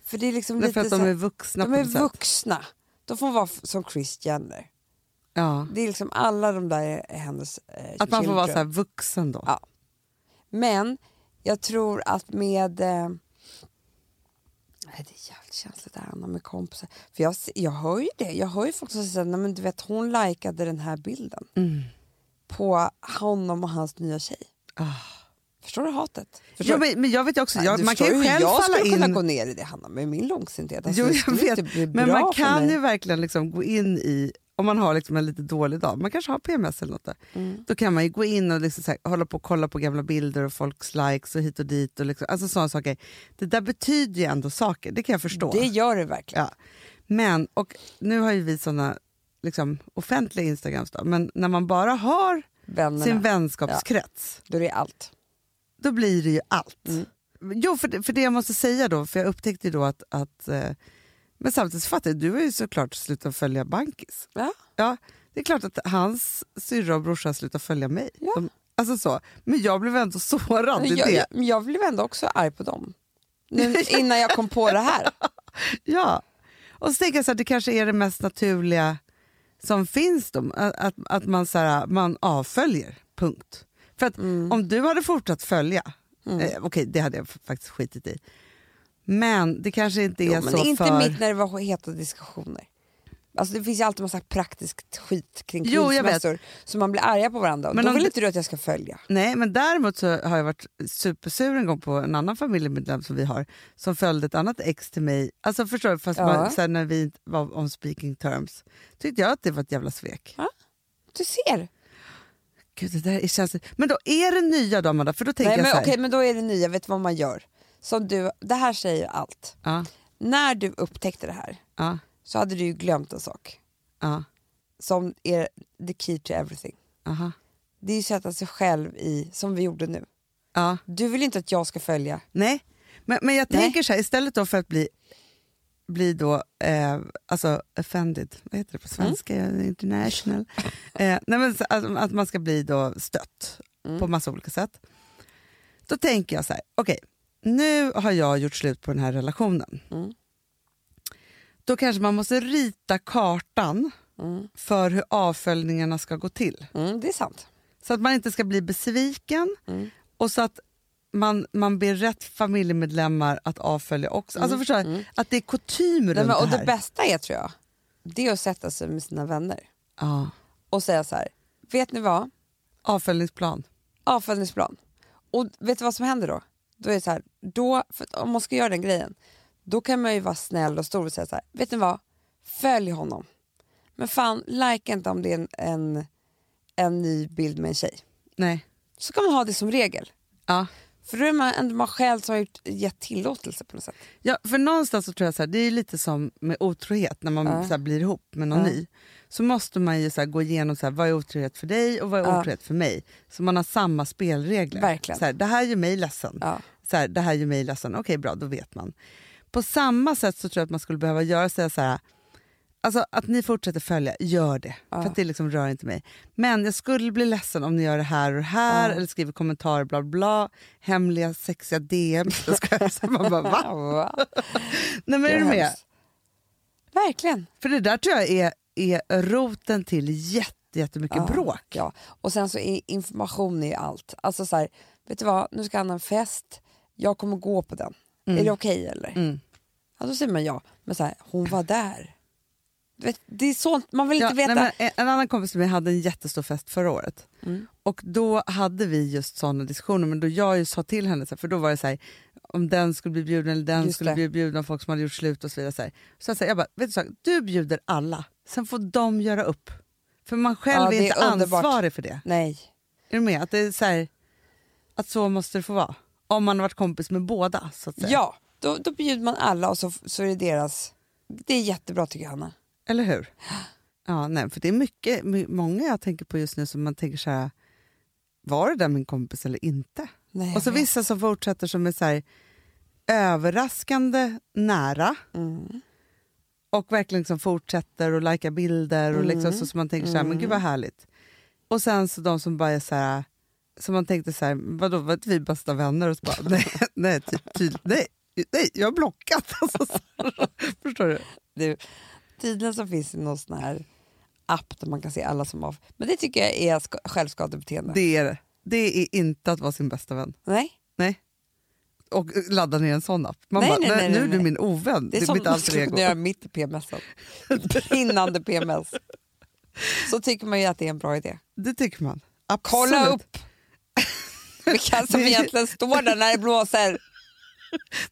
För det är liksom Därför lite att de är vuxna de är vuxna. De får vara som Chris Jenner. Ja. Det är liksom alla de där är, är hennes eh, Att man får vara så här vuxen då. Ja. Men jag tror att med... Eh, nej, det är jävligt känsligt det här med kompisar. För jag, jag hör ju det. Jag hör ju folk som säger nej, men du vet hon likade den här bilden Mm. på honom och hans nya tjej. Ah. Förstår du hatet? Förstår Ja, men, men jag vet också, jag, man kan ju själv jag falla skulle kunna in... gå ner i det Hanna med min långsynthet. Alltså, Jo, jag vet. bli Men man kan ju verkligen liksom gå in i, om man har liksom en lite dålig dag, man kanske har PMS eller något där, Mm. då kan man ju gå in och liksom här, hålla på och kolla på gamla bilder och folks likes och hit och dit. Och liksom, alltså sådana saker. Det där betyder ju ändå saker, det kan jag förstå. Det gör det verkligen. Ja. Men, och nu har ju vi såna liksom, offentliga Instagrams då, men när man bara har Vännerna. sin vänskapskrets, Då är det allt. då blir det ju allt. Mm. Jo, för det, för det jag måste säga då, för jag upptäckte ju då att, att eh, men samtidigt fattar jag, du har ju såklart slutat följa Bankis. Ja. Ja, det är klart att hans syrra och brorsa slutar följa mig. Ja. De, alltså så. Men jag blev ändå sårad i jag, det. jag, jag blev ändå också arg på dem. Nu, innan jag kom på det här. Ja. Och så tänker jag så att det kanske är det mest naturliga som finns då, att, att, man, så här, man avföljer, punkt. För att Mm. om du hade fortsatt följa, eh, okej det hade jag faktiskt skitit i, men det kanske inte är Jo, men så inte för... mitt när det var heta diskussioner. Alltså det finns ju alltid massa praktiskt skit kring jag skilsmässor så man blir arga på varandra. Men då vill du- inte du att jag ska följa. Nej, men däremot så har jag varit supersur en gång på en annan familjemedlem som vi har som följde ett annat ex till mig. Alltså förstår du, fast Ja. man, här, när vi inte var on speaking terms tyckte jag att det var ett jävla svek. Du ser. Gud, det där är känsligt. Men då är det nya då Amanda, för då tänker Nej, jag men, så här. okej, men då är det nya, vet du vad man gör? Som du, det här säger allt. Ja, När du upptäckte det här ja, så hade du glömt en sak. ja, Som är the key to everything. aha, Det är ju att sätta sig själv i, som vi gjorde nu. Du vill inte att jag ska följa. Nej, men, men jag Nej. tänker så här, istället då för att bli bli då eh, alltså offended, vad heter det på svenska? International. Eh, nej men, att, att man ska bli då stött Mm. på massa olika sätt. Då tänker jag så här, okej, nu har jag gjort slut på den här relationen. Mm. Då kanske man måste rita kartan Mm. för hur avföljningarna ska gå till. Mm, det är sant. Så att man inte ska bli besviken Mm. och så att man, man ber rätt familjemedlemmar att avfölja också. Alltså förstår du? Att det är kutym runt Nej, men, och det det här. bästa är tror jag, det är att sätta sig med sina vänner ja. och säga så här, vet ni vad? Avföljningsplan. Avföljningsplan. Och vet du vad som händer då? Då är det så här, då, om man ska göra den grejen, då kan man ju vara snäll och stor och säga så här, vet ni vad? Följ honom. Men fan, like inte om det är en, en, en ny bild med en tjej. Nej. Så kan man ha det som regel. Ja. För då är man ändå man själv som har gjort, gett tillåtelse på något sätt. Ja, för någonstans så tror jag så här, det är lite som med otrohet när man Ja. så här, blir ihop med någon Ja. ny. Så måste man ju så gå igenom så här, vad är otrohet för dig och vad är Ja. otrohet för mig. Så man har samma spelregler. Verkligen. Så här, det här gör mig ledsen. Ja. Så här, det här gör mig ledsen. Okej bra, då vet man. På samma sätt så tror jag att man skulle behöva göra så här, alltså att ni fortsätter följa, gör det. Ja. För att det liksom rör inte mig. Men jag skulle bli ledsen om ni gör det här och det här Ja. eller skriver kommentarer bla bla, hemliga sexiga DM. Man bara, va? Nej, men är är du med? Verkligen. För det där tror jag är, är roten till jätte, jättemycket Ja, bråk. Ja. Och sen så är information är allt. Alltså så här, vet du vad, nu ska han ha en fest, jag kommer gå på den. Är det okej eller? Mm. Ja, då säger man ja. Men så här, hon var där. Vet, det är sånt, man vill Ja, inte veta. nej, en- en annan kompis med mig hade en jättestor fest förra året. Mm. Och då hade vi just sådana diskussioner, men då jag sa till henne, för då var det så här, om den skulle bli bjuden eller den Just skulle det. bli bjuden, folk som hade gjort slut och så vidare. Så, här. så jag, jag bara, vet du, så, du bjuder alla, sen får de göra upp. För man själv Ja, är inte underbart. ansvarig för det. Nej. Är du med? Att, det är så här, att så måste det få vara. Om man har varit kompis med båda. Så att säga. Ja, då, då bjuder man alla och så, så är det deras. Det är jättebra tycker jag Hanna. Eller hur? Ja, nej, för det är mycket, my- många jag tänker på just nu som man tänker så här, var det där min kompis eller inte? Nej, Och så vet. vissa som fortsätter som är så här, överraskande nära Mm. och verkligen liksom fortsätter och likar bilder och liksom, så som man tänker så här, men gud vad härligt. Och sen så de som bara är så här, som man tänkte så här, vadå var inte vi bästa vänner? Och så bara, nej, nej, ty, ty, nej, nej, jag har blockat. Alltså, så, förstår du? Du, tydligen så finns det någon sån här app där man kan se alla som har... Men det tycker jag är ska- självskadebeteende. Det är det. Det är inte att vara sin bästa vän. Nej, Nej. Och ladda ner en sån app. Man Nej, bara, nej, nej, nu är du min ovän. det är, Det är som mitt alter ego. kunna göra mitt i PMSen. Brinnande PMS. Så tycker man ju att det är en bra idé. Det tycker man. Kolla Absolut. upp vilka som egentligen står där när det blåser.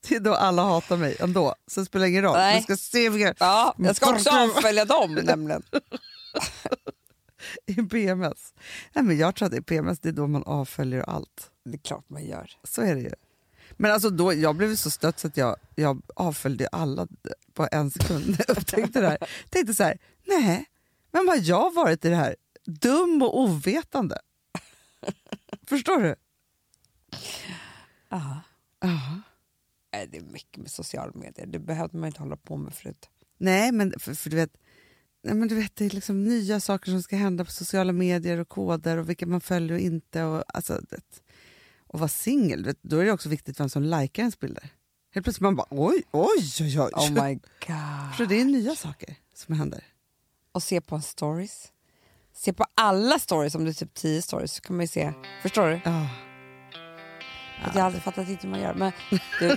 Det är då alla hatar mig ändå. Så det spelar ingen roll. Nej. Jag ska se vilka Ja, jag ska också avfölja dem nämligen. i PMS. Nej, men jag tror att i PMS det är då man avföljer allt. Det är klart man gör. Så är det ju. Men alltså då, jag blev så stött så att jag, jag avföljde alla på en sekund när jag upptäckte det här. tänkte så här, nej, vem har jag varit i det här? Dum och ovetande. Förstår du? Ja. Nej, Det är mycket med sociala medier. Det behövde man inte hålla på med förut. Nej, men för, för du vet, nej, men du vet, det är liksom nya saker som ska hända på sociala medier och koder och vilka man följer och inte. Och, alltså, det, och vara singel, då är det också viktigt vem som likar ens bilder. Helt plötsligt man bara oj, oj, oj. oj. Oh my god. Så det är nya saker som händer. Och se på stories. Se på alla stories, om det är typ 10 stories så kan man ju se. Förstår du? Ja. Att jag har aldrig fattat inte hur man gör. Men du,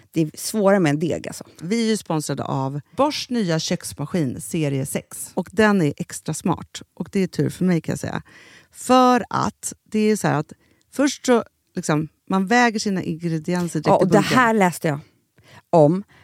Det är svårare med en deg alltså. Vi är ju sponsrade av Bosch nya köksmaskin serie 6. Och den är extra smart. Och det är tur för mig kan jag säga. För att det är så här att först så liksom, man väger sina ingredienser direkt Ja, i och det bunken. här läste jag om.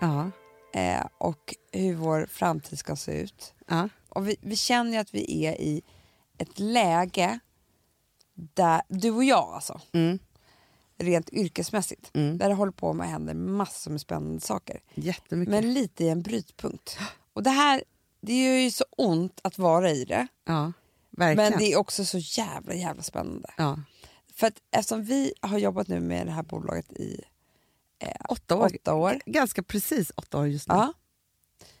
Ja. eh, och hur vår framtid ska se ut. Ja. Och vi, vi känner ju att vi är i ett läge där, du och jag alltså, Mm. rent yrkesmässigt, Mm. där det håller på med att hända massor med spännande saker. Jättemycket. Men lite i en brytpunkt. Och det här, det gör ju så ont att vara i det. ja, verkligen. Men det är också så jävla jävla spännande. ja. För att eftersom vi har jobbat nu med det här bolaget i åtta, år. åtta år, Ganska precis åtta år just nu. ja,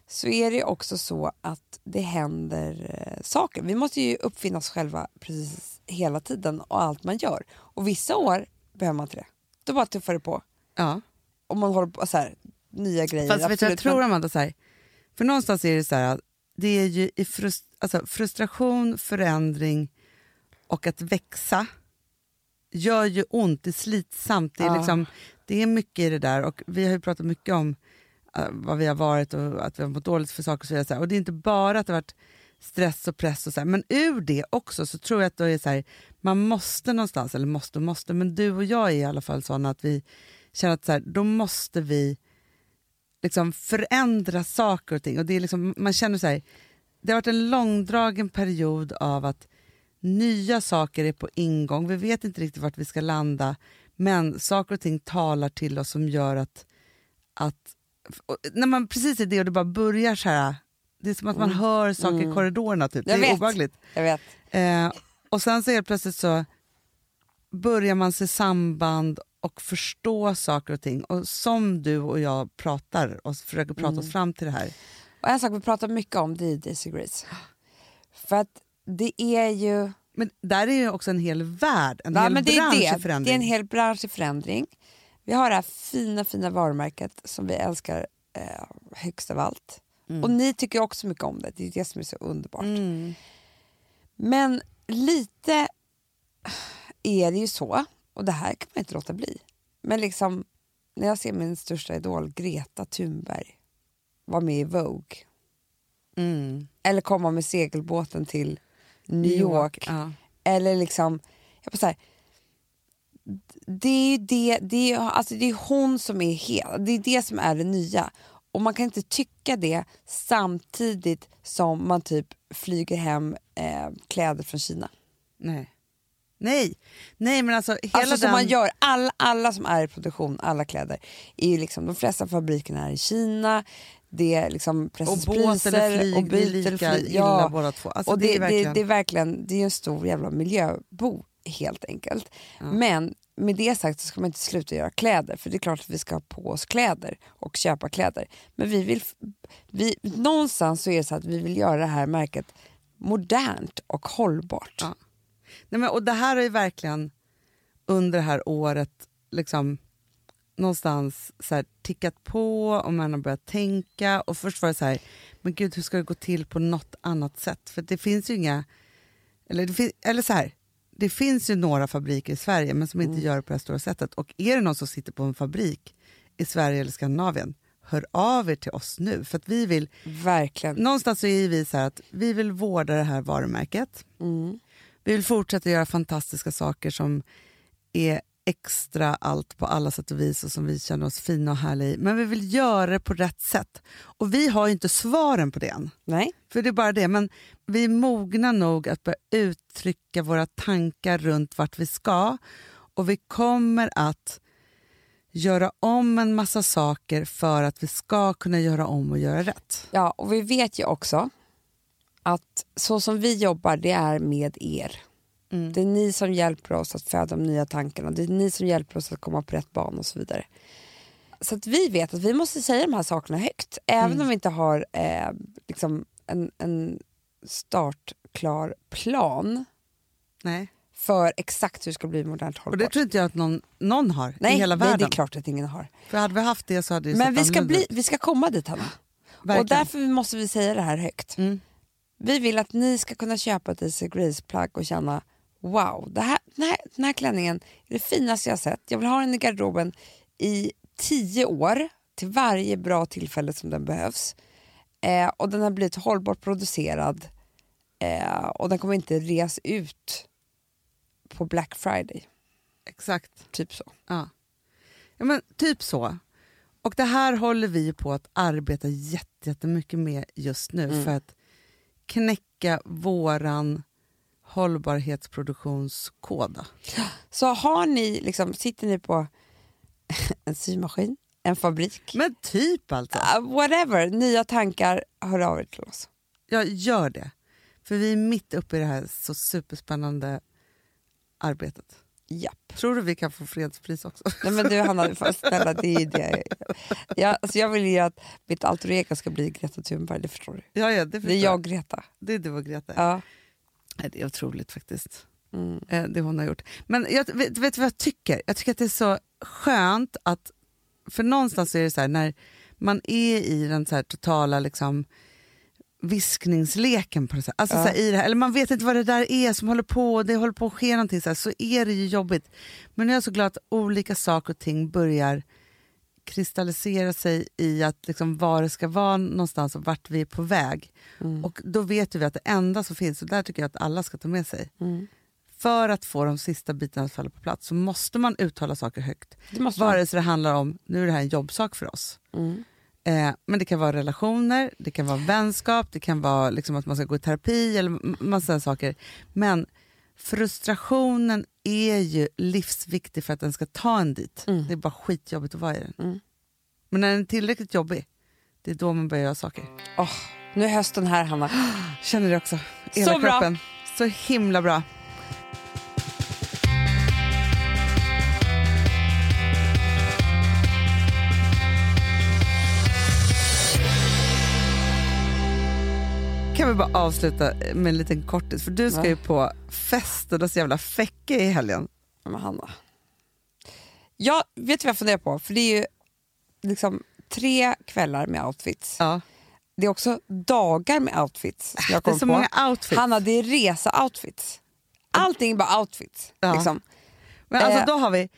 så är det också så att det händer eh, saker. Vi måste ju uppfinna oss själva precis hela tiden och allt man gör. Och vissa år behöver man inte det. Då bara tuffar det på. Ja. Om man håller på så här, nya grejer. Fast vet du, jag tror Amanda, så här, för någonstans är det så här att det är ju i frust, alltså frustration, förändring och att växa gör ju ont, det är slitsamt, det är, liksom, det är mycket i det där och vi har ju pratat mycket om uh, vad vi har varit och att vi har mått dåligt för saker och så vidare. Så här. Och det är inte bara att det har varit stress och press och så här, men ur det också så tror jag att det är så här, man måste någonstans, eller måste och måste, men du och jag är i alla fall sådana att vi känner att så här, då måste vi liksom förändra saker och ting. Och det är liksom, man känner så här, det har varit en långdragen period av att nya saker är på ingång. Vi vet inte riktigt vart vi ska landa, men saker och ting talar till oss som gör att... att när man precis är det och det bara börjar så här, det är som att man hör saker i korridorerna. Typ. Det är vet. obehagligt. Jag vet. Eh, och sen så helt plötsligt så börjar man se samband och förstå saker och ting. Och som du och jag pratar och försöker prata oss fram till det här. Och en sak vi pratar mycket om det är Daisy Grace. För att det är ju... Men där är ju också en hel värld, en Ja, hel men det, bransch är i det. förändring. det är en hel bransch i förändring. Vi har det här fina fina varumärket som vi älskar eh, högst av allt. Och ni tycker också mycket om det, det är det som är så underbart. Mm. Men lite är det ju så, och det här kan man inte låta bli. Men liksom, när jag ser min största idol Greta Thunberg vara med i Vogue Mm. eller komma med segelbåten till New York Ja. eller liksom, jag bara så här, det är ju det, det är, alltså det är hon som är hel, det är det som är det nya. Och man kan inte tycka det samtidigt som man typ flyger hem eh, kläder från Kina. Nej. Nej. Nej, men alltså hela Alltså som den... man gör, alla, alla som är i produktion, alla kläder, är liksom, de flesta fabrikerna är i Kina, det är liksom och pressens båt eller priser flyg och byter lika flyg. illa Ja. båda två. Alltså, och det, det, är verkligen... det, det är verkligen det är en stor jävla miljöbo helt enkelt. Men med det sagt så ska man inte sluta göra kläder för det är klart att vi ska ha på oss kläder och köpa kläder. Men vi vill, vi, någonstans så är det så att vi vill göra det här märket modernt och hållbart. Ja. Nej, men, och det här ju verkligen under det här året liksom någonstans så här, tickat på och man har börjat tänka och först var det så här, men gud hur ska det gå till på något annat sätt? För det finns ju inga, eller, det fin, eller så här, det finns ju några fabriker i Sverige men som inte gör det på det här stora sättet och är det någon som sitter på en fabrik i Sverige eller Skandinavien, hör av er till oss nu för att vi vill, Verkligen. någonstans så är vi så här att vi vill vårda det här varumärket Mm. vi vill fortsätta göra fantastiska saker som är extra allt på alla sätt och vis och som vi känner oss fina och härliga i. Men vi vill göra det på rätt sätt. Och vi har ju inte svaren på det än. Nej. För det är bara det. Men vi är mogna nog att börja uttrycka våra tankar runt vart vi ska. Och vi kommer att göra om en massa saker för att vi ska kunna göra om och göra rätt. Ja, och vi vet ju också att så som vi jobbar, det är med er. Mm. Det är ni som hjälper oss att föda de nya tankarna. Det är ni som hjälper oss att komma på rätt bana och så vidare. Så att vi vet att vi måste säga de här sakerna högt. Även Mm. om vi inte har eh, liksom en, en startklar plan. Nej. för exakt hur det ska bli modernt Och hållbart. det tror inte jag att någon, någon har nej, i hela nej, världen. det är klart att ingen har. För hade vi haft det så hade det Men vi ska, bli, vi ska komma dit Hanna. Verkligen. Och därför måste vi säga det här högt. Mm. Vi vill att ni ska kunna köpa ett Easy Grace-plagg och känna wow, det här, den, här, den här klänningen är det finaste jag sett. Jag vill ha den i garderoben i tio år till varje bra tillfälle som den behövs. Eh, och den har blivit hållbart producerad eh, och den kommer inte res ut på Black Friday. Exakt. Typ så. Ja. ja, men typ så. Och det här håller vi på att arbeta jätte- jättemycket med just nu Mm. för att knäcka våran hållbarhetsproduktionskoda. Så har ni, liksom, sitter ni på en symaskin, en fabrik, Men typ alltså. Uh, whatever, nya tankar, hör av er till oss. Jag gör det. För vi är mitt uppe i det här så superspännande arbetet. Japp. Tror du vi kan få fredspris också? Nej men du Hanna, snälla det är det. Jag, alltså, jag vill ju att mitt alter ego ska bli Greta Thunberg, det förstår du. Ja, ja, det, Det förstår är jag Greta. Det är du och Greta. Ja. Det är otroligt faktiskt. Mm. eh, det hon har gjort. Men jag vet, vet vad jag tycker? Jag tycker att det är så skönt att, för någonstans är det så här när man är i den så här totala liksom viskningsleken på det, alltså Ja. så här, i det här, eller man vet inte vad det där är som håller på, det håller på att ske någonting så, här, så är det ju jobbigt. Men jag är så glad att olika saker och ting börjar kristallisera sig i att liksom var det ska vara någonstans och vart vi är på väg. Mm. Och då vet vi att det enda som finns, och där tycker jag att alla ska ta med sig, Mm. för att få de sista bitarna att falla på plats så måste man uttala saker högt. Det måste. Vare sig det handlar om, nu är det här en jobbsak för oss, Mm. eh, men det kan vara relationer, det kan vara vänskap, det kan vara liksom att man ska gå i terapi eller massa saker. Men frustrationen är ju livsviktig för att den ska ta en dit. Mm. Det är bara skitjobbigt att vara i den. Mm. Men när den är tillräckligt jobbig, det är då man börjar göra saker. Åh, nu är hösten här Hanna. Känner det också. Hela Så bra. kroppen. Så himla bra. Kan vi bara avsluta med en liten kortis, för du ska Va? ju på festernas jävla fäcke i helgen. Men Hanna. Jag vet vad jag funderar på? För det är ju liksom tre kvällar med outfits. Ja. Det är också dagar med outfits. Som jag Det är så på. många outfits. Hanna, det är resa-outfits. Allting är bara outfits. Ja. Liksom. Men alltså Eh. då har vi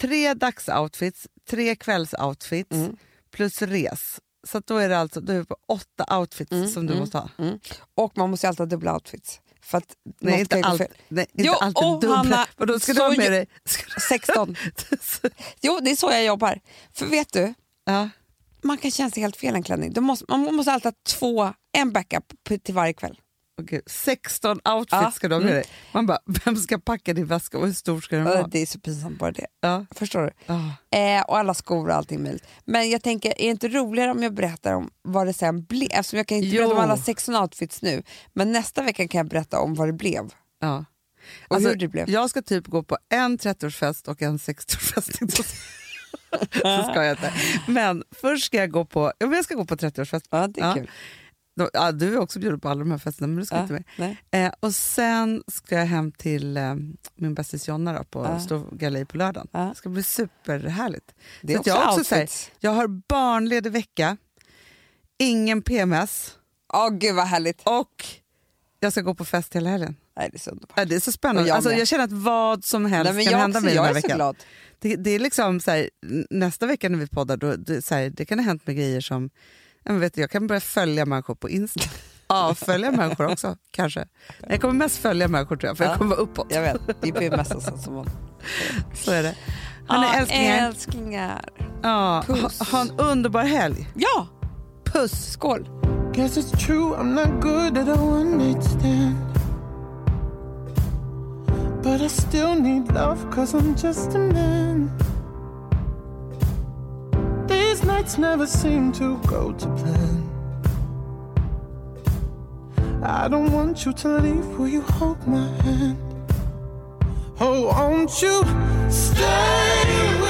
tre dagsoutfits, tre kvällsoutfits Mm. plus res. Så då är det alltså då är på åtta outfits Mm, som du mm. måste ha. Mm. Och man måste alltid ha dubbla outfits. För att Nej, inte, allt, nej, inte Jo, alltid och dubbla. Hanna, Vadå, ska du ha med dig... Ska 16. du... Jo, det är så jag jobbar. För vet du, ja. man kan känna sig helt fel en klänning. Då måste, man måste alltid ha två, en backup till varje kväll. Okej, 16 outfits Ja, ska du ha med mm. dig. Man bara, vem ska packa din väska och hur stor ska den vara? Det är så pinsamt bara det. Ja. Förstår du? Ja. Eh, och alla skor och allting möjligt. Men jag tänker, är det inte roligare om jag berättar om vad det sen blev? Eftersom jag kan inte Jo. berätta om alla 16 outfits nu. Men nästa vecka kan jag berätta om vad det blev. Ja. Och Alltså, hur det blev. Jag ska typ gå på en 30-årsfest och en 60-årsfest. så ska jag inte. Men först ska jag gå på, jag ska gå på 30-årsfest. Ja, det är Ja. kul. Då- Ja, du är också bjuden på alla de här festerna men du ska Ja, inte med. Eh, och sen ska jag hem till eh, min bästis Jonna då, på Ja. Stor galej på lördagen. Ja. Det ska bli superhärligt. Det är Så också, jag också outfits. Jag har barnledig vecka, ingen PMS Åh gud vad härligt. och jag ska gå på fest hela helgen. Nej, det är så underbart. Ja, det är så spännande. jag alltså, jag känner att vad som helst Nej, kan hända också, mig den jag här är så veckan. glad. Det, det är liksom så här, nästa vecka när vi poddar, då, det, så här, det kan ha hänt med grejer som, men vet du, jag kan börja följa människor på Insta. Avfölja människor också, kanske. Men Jag kommer mest följa människor tror jag, för Ja. jag kommer vara uppåt. Jag vet, det är PMS alltså, som man... Så är det. Hörni, Ja, älsklingar, älsklingar. ja, ha, Puss. ha en underbar helg. Ja, Puss! skål. Guess it's true, I'm not good at a one night stand. But I still need love, cause I'm just a man. These nights never seem to go to plan. I don't want you to leave, will you hold my hand? Oh, won't you stay with